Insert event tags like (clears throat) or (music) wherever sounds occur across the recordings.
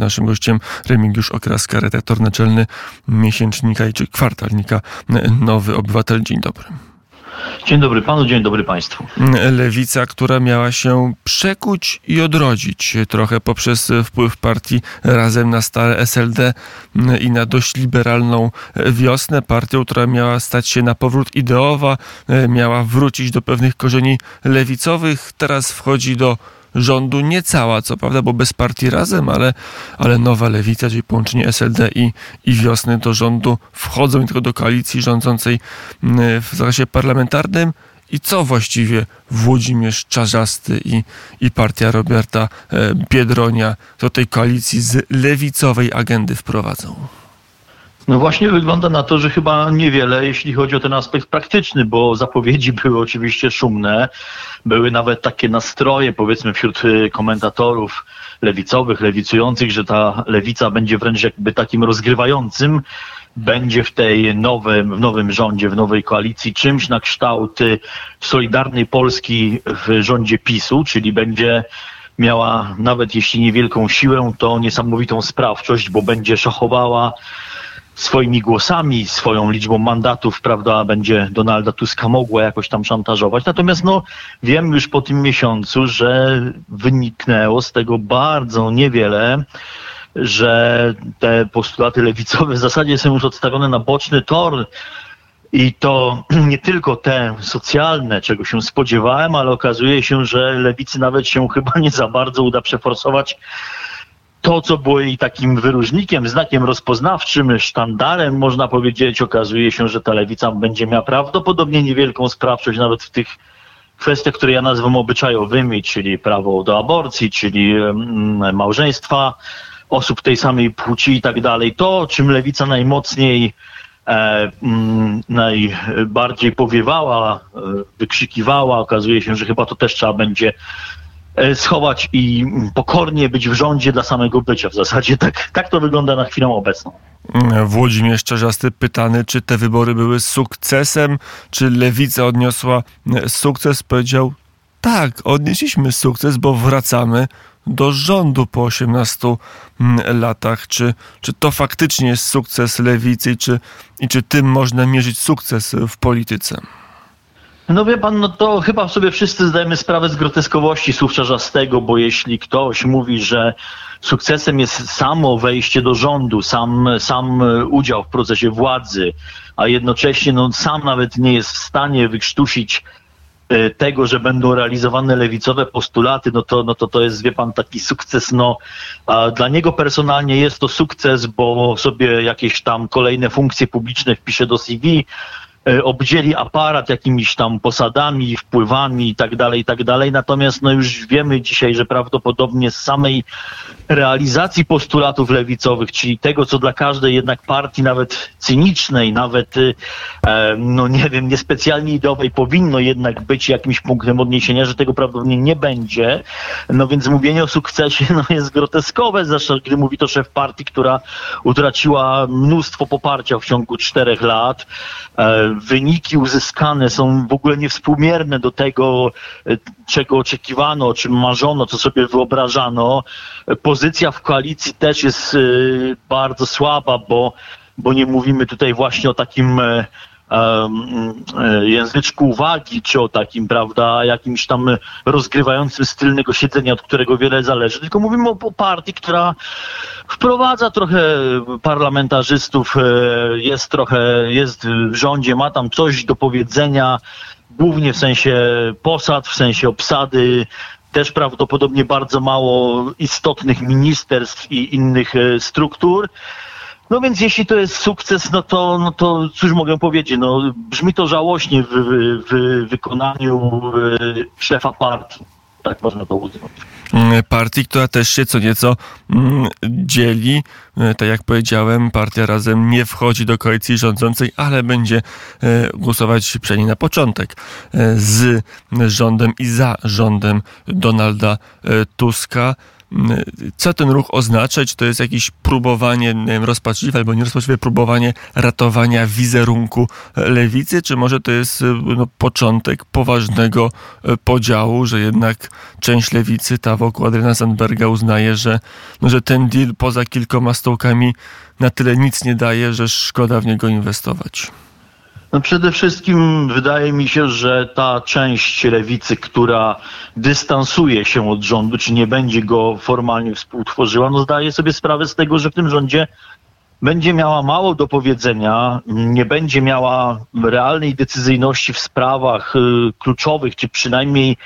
Naszym gościem Remigiusz Okraska, redaktor naczelny miesięcznika czy kwartalnika Nowy Obywatel. Dzień dobry. Dzień dobry panu, dzień dobry państwu. Lewica, która miała się przekuć i odrodzić trochę poprzez wpływ partii razem na stare SLD i na dość liberalną wiosnę. Partią, która miała stać się na powrót ideowa, miała wrócić do pewnych korzeni lewicowych. Teraz wchodzi do rządu, nie cała, co prawda, bo bez partii razem, ale, ale nowa lewica, czyli połączenie SLD i, i wiosny do rządu wchodzą tylko do koalicji rządzącej mm, w zakresie parlamentarnym. I co właściwie Włodzimierz Czarzasty i, i partia Roberta e, Biedronia do tej koalicji z lewicowej agendy wprowadzą? No właśnie wygląda na to, że chyba niewiele, jeśli chodzi o ten aspekt praktyczny, bo zapowiedzi (laughs) były oczywiście szumne. Były nawet takie nastroje, powiedzmy, wśród y, komentatorów lewicowych, lewicujących, że ta lewica będzie wręcz jakby takim rozgrywającym, będzie w tej nowym, w nowym rządzie, w nowej koalicji czymś na kształt y, Solidarnej Polski w rządzie PiSu, czyli będzie miała nawet jeśli niewielką siłę, to niesamowitą sprawczość, bo będzie szachowała swoimi głosami, swoją liczbą mandatów, prawda, będzie Donalda Tuska mogła jakoś tam szantażować. Natomiast no, wiem już po tym miesiącu, że wyniknęło z tego bardzo niewiele, że te postulaty lewicowe w zasadzie są już odstawione na boczny tor. I to (clears throat) nie tylko te socjalne, czego się spodziewałem, ale okazuje się, że lewicy nawet się chyba nie za bardzo uda przeforsować to, co było jej takim wyróżnikiem, znakiem rozpoznawczym, sztandarem, można powiedzieć, okazuje się, że ta lewica będzie miała prawdopodobnie niewielką sprawczość nawet w tych kwestiach, które ja nazywam obyczajowymi, czyli prawo do aborcji, czyli małżeństwa osób tej samej płci i tak dalej. To, czym lewica najmocniej e, najbardziej powiewała, e, wykrzykiwała, okazuje się, że chyba to też trzeba będzie schować i pokornie być w rządzie dla samego bycia. W zasadzie tak, tak to wygląda na chwilę obecną. Włodzimierz Czarzasty pytany, czy te wybory były sukcesem, czy Lewica odniosła e, sukces, powiedział tak, odnieśliśmy sukces, bo wracamy do rządu po 18 mm, latach. Czy, czy to faktycznie jest sukces lewicy czy, i czy tym można mierzyć sukces w polityce? No wie pan, no to chyba sobie wszyscy zdajemy sprawę z groteskowości słów Czarzastego, bo jeśli ktoś mówi, że sukcesem jest samo wejście do rządu, sam, sam udział w procesie władzy, a jednocześnie no, sam nawet nie jest w stanie wykrztusić e, tego, że będą realizowane lewicowe postulaty, no to, no to to jest, wie pan, taki sukces, no dla niego personalnie jest to sukces, bo sobie jakieś tam kolejne funkcje publiczne wpisze do CV, E, obdzieli aparat jakimiś tam posadami, wpływami i tak dalej, i tak dalej. Natomiast no już wiemy dzisiaj, że prawdopodobnie z samej realizacji postulatów lewicowych, czyli tego, co dla każdej jednak partii, nawet cynicznej, nawet e, no nie wiem, niespecjalnie ideowej powinno jednak być jakimś punktem odniesienia, że tego prawdopodobnie nie będzie. No więc mówienie o sukcesie (laughs) no, jest groteskowe, zwłaszcza gdy mówi to szef partii, która utraciła mnóstwo poparcia w ciągu czterech lat. E, wyniki uzyskane są w ogóle niewspółmierne do tego, e, czego oczekiwano, o czym marzono, co sobie wyobrażano. Pozycja w koalicji też jest e, bardzo słaba, bo, bo nie mówimy tutaj właśnie o takim języczku uwagi, czy o takim, prawda, jakimś tam rozgrywającym stylnego siedzenia, od którego wiele zależy, tylko mówimy o, o partii, która wprowadza trochę parlamentarzystów, e, jest trochę, jest w rządzie, ma tam coś do powiedzenia, głównie w sensie posad, w sensie obsady, też prawdopodobnie bardzo mało istotnych ministerstw i innych e, struktur. No więc jeśli to jest sukces, no to, no to cóż mogę powiedzieć, no brzmi to żałośnie w, w, w wykonaniu e, szefa partii. Tak można to uznać. Mm, partii, która też się co nieco mm, dzieli. E, tak jak powiedziałem, partia razem nie wchodzi do koalicji rządzącej, ale będzie e, głosować przynajmniej na początek z rządem i za rządem Donalda Tuska. Co ten ruch oznacza? Czy to jest jakieś próbowanie, nie wiem, rozpaczliwe albo nierozpaczliwe próbowanie ratowania wizerunku lewicy, czy może to jest no, początek poważnego podziału, że jednak część lewicy, ta wokół Adriana Sandberga uznaje, że, no, że ten deal poza kilkoma stołkami na tyle nic nie daje, że szkoda w niego inwestować? No przede wszystkim wydaje mi się, że ta część lewicy, która dystansuje się od rządu, czy nie będzie go formalnie współtworzyła, no zdaje sobie sprawę z tego, że w tym rządzie będzie miała mało do powiedzenia, nie będzie miała realnej decyzyjności w sprawach y, kluczowych, czy przynajmniej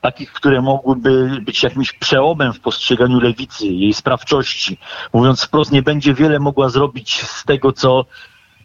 takich, które mogłyby być jakimś przełomem w postrzeganiu lewicy, jej sprawczości. Mówiąc wprost, nie będzie wiele mogła zrobić z tego, co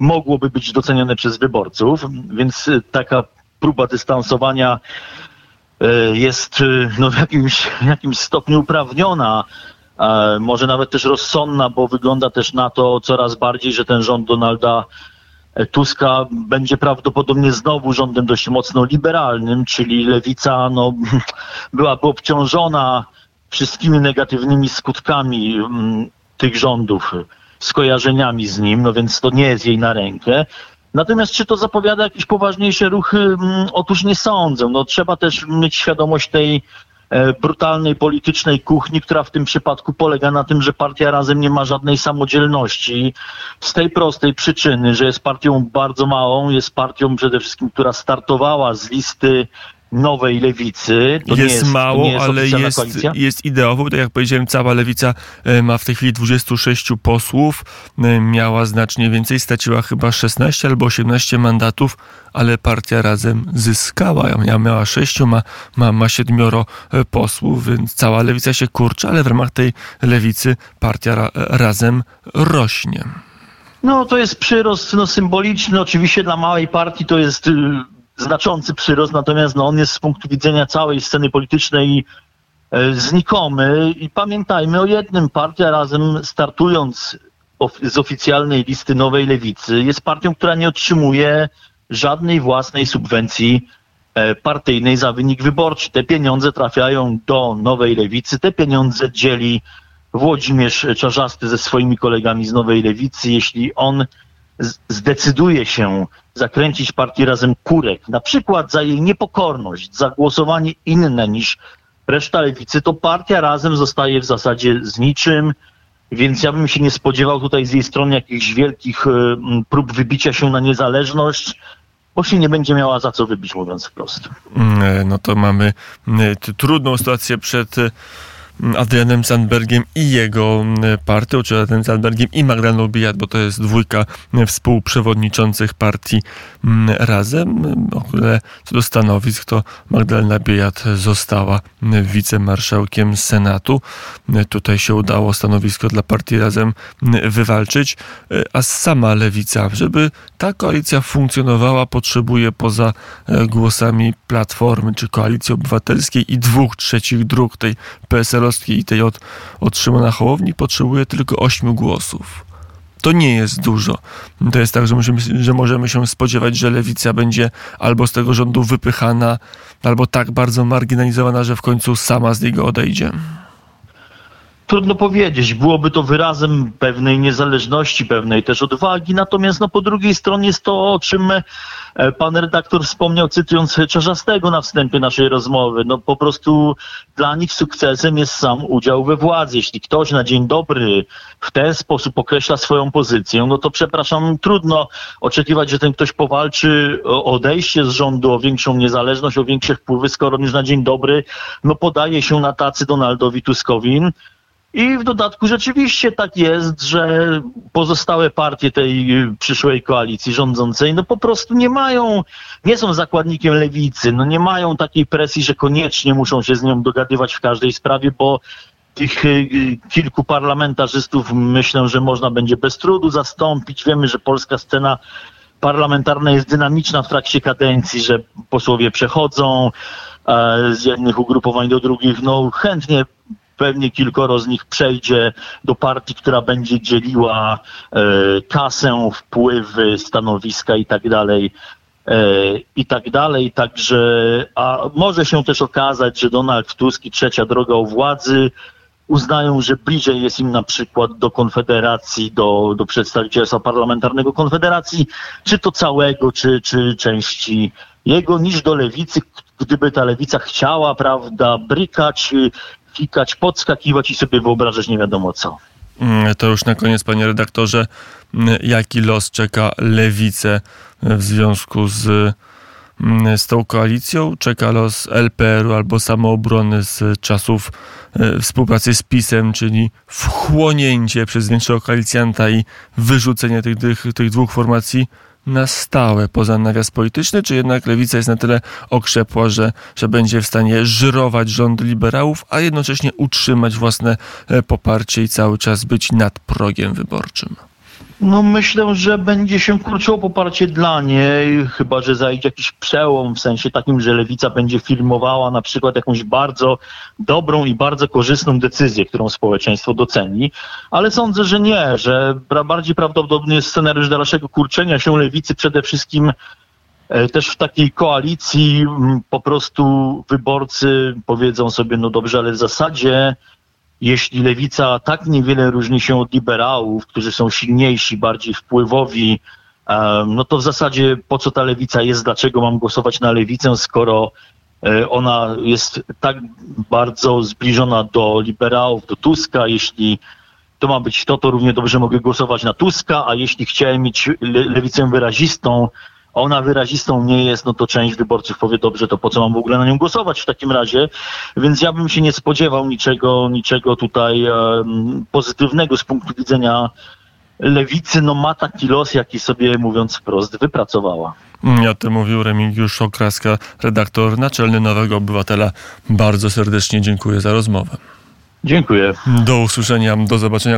mogłoby być docenione przez wyborców, więc y, taka próba dystansowania y, jest y, no, w, jakimś, jakimś stopniu uprawniona, może nawet też rozsądna, bo wygląda też na to coraz bardziej, że ten rząd Donalda e, Tuska będzie prawdopodobnie znowu rządem dość mocno liberalnym, czyli lewica no, (laughs) byłaby obciążona wszystkimi negatywnymi skutkami mm, tych rządów skojarzeniami z nim, no więc to nie jest jej na rękę. Natomiast czy to zapowiada jakieś poważniejsze ruchy? Mm, otóż nie sądzę. No, trzeba też mieć świadomość tej e, brutalnej politycznej kuchni, która w tym przypadku polega na tym, że partia razem nie ma żadnej samodzielności. Z tej prostej przyczyny, że jest partią bardzo małą, jest partią przede wszystkim, która startowała z listy nowej lewicy. To jest, jest mało, jest ale jest, jest ideowo. Tak jak powiedziałem, cała lewica e, ma w tej chwili 26 posłów. E, miała znacznie więcej, straciła chyba 16 albo 18 mandatów, ale partia razem zyskała. Ja miała 6, ma, ma, ma 7 e, posłów, więc cała lewica się kurczy, ale w ramach tej lewicy partia ra, razem rośnie. No to jest przyrost no, symboliczny. Oczywiście dla małej partii to jest y, znaczący przyrost, natomiast no, on jest z punktu widzenia całej sceny politycznej e, znikomy i pamiętajmy o jednym, partia razem startując z oficjalnej listy Nowej Lewicy jest partią, która nie otrzymuje żadnej własnej subwencji e, partyjnej za wynik wyborczy. Te pieniądze trafiają do Nowej Lewicy, te pieniądze dzieli Włodzimierz Czarzasty ze swoimi kolegami z Nowej Lewicy. Jeśli on zdecyduje się zakręcić partię razem kurek, na przykład za jej niepokorność, za głosowanie inne niż reszta lewicy, to partia razem zostaje w zasadzie z niczym, więc ja bym się nie spodziewał tutaj z jej strony jakichś wielkich e, prób wybicia się na niezależność, bo się nie będzie miała za co wybić, mówiąc wprost. Mm, e, no to mamy e, trudną sytuację przed Adrianem Sandbergiem i jego partią, czy Adrianem Sandbergiem i Magdaleną Bijat, bo to jest dwójka współprzewodniczących partii razem. Ale co do stanowisk, to Magdalena Bijat została wicemarszałkiem Senatu. Tutaj się udało stanowisko dla partii razem wywalczyć, a sama lewica, żeby ta koalicja funkcjonowała, potrzebuje poza e, głosami Platformy czy Koalicji Obywatelskiej i dwóch trzecich dróg tej PSL i tej od, od Szymona Hołowni potrzebuje tylko ośmiu głosów. To nie jest dużo. To jest tak, że, że możemy się spodziewać, że lewica będzie albo z tego rządu wypychana, albo tak bardzo marginalizowana, że w końcu sama z niego odejdzie. Trudno powiedzieć. Byłoby to wyrazem pewnej niezależności, pewnej też odwagi. Natomiast no, po drugiej stronie jest to, o czym e, pan redaktor wspomniał, cytując Czarzastego na wstępie naszej rozmowy. No po prostu dla nich sukcesem jest sam udział we władzy. Jeśli ktoś na dzień dobry w ten sposób określa swoją pozycję, no to przepraszam, trudno oczekiwać, że ten ktoś powalczy o odejście z rządu, o większą niezależność, o większe wpływy, skoro już na dzień dobry no podaje się na tacy Donaldowi Tuskowi i w dodatku rzeczywiście tak jest, że pozostałe partie tej przyszłej koalicji rządzącej no po prostu nie mają, nie są zakładnikiem lewicy, no nie mają takiej presji, że koniecznie muszą się z nią dogadywać w każdej sprawie, bo tych y, kilku parlamentarzystów myślę, że można będzie bez trudu zastąpić. Wiemy, że polska scena parlamentarna jest dynamiczna w trakcie kadencji, że posłowie przechodzą e, z jednych ugrupowań do drugich. No chętnie pewnie kilkoro z nich przejdzie do partii, która będzie dzieliła e, kasę, wpływy, stanowiska i tak dalej. E, I tak dalej, także, a może się też okazać, że Donald Tusk i trzecia droga o władzy uznają, że bliżej jest im na przykład do Konfederacji, do, do przedstawicielstwa parlamentarnego Konfederacji, czy to całego, czy, czy części jego, niż do lewicy, gdyby ta lewica chciała, prawda, brykać, fikać, podskakiwać i sobie wyobrażać nie wiadomo co. Mm, To już na koniec, panie redaktorze, mm, jaki los czeka lewicę w związku z, mm, z tą koalicją? Czeka los LPR-u albo samoobrony z czasów e, współpracy z PiSem, czyli wchłonięcie przez większego koalicjanta i wyrzucenie tych, tych, tych dwóch formacji na stałe poza nawias polityczny, czy jednak lewica jest na tyle okrzepła, że, że będzie w stanie żyrować rząd liberałów, a jednocześnie utrzymać własne e, poparcie i cały czas być nad progiem wyborczym? No myślę, że będzie się kurczyło poparcie dla niej, chyba że zajdzie jakiś przełom, w sensie takim, że lewica będzie filmowała na przykład jakąś bardzo dobrą i bardzo korzystną decyzję, którą społeczeństwo doceni, ale sądzę, że nie, że bardziej prawdopodobny jest scenariusz dalszego kurczenia się lewicy przede wszystkim e, też w takiej koalicji po prostu wyborcy powiedzą sobie, no dobrze, ale w zasadzie jeśli lewica tak niewiele różni się od liberałów, którzy są silniejsi, bardziej wpływowi, no to w zasadzie po co ta lewica jest, dlaczego mam głosować na lewicę, skoro e, ona jest tak bardzo zbliżona do liberałów, do Tuska, jeśli to ma być to, to równie dobrze mogę głosować na Tuska, a jeśli chciałem mieć le lewicę wyrazistą, a ona wyrazistą nie jest, no to część wyborców powie, dobrze, to po co mam w ogóle na nią głosować w takim razie? Więc ja bym się nie spodziewał niczego, niczego tutaj em, pozytywnego z punktu widzenia lewicy. No ma taki los, jaki sobie, mówiąc wprost, wypracowała. Mm, O tym mówił Remigiusz Okraska, redaktor naczelny Nowego Obywatela. Bardzo serdecznie dziękuję za rozmowę. Dziękuję. Do usłyszenia, do zobaczenia.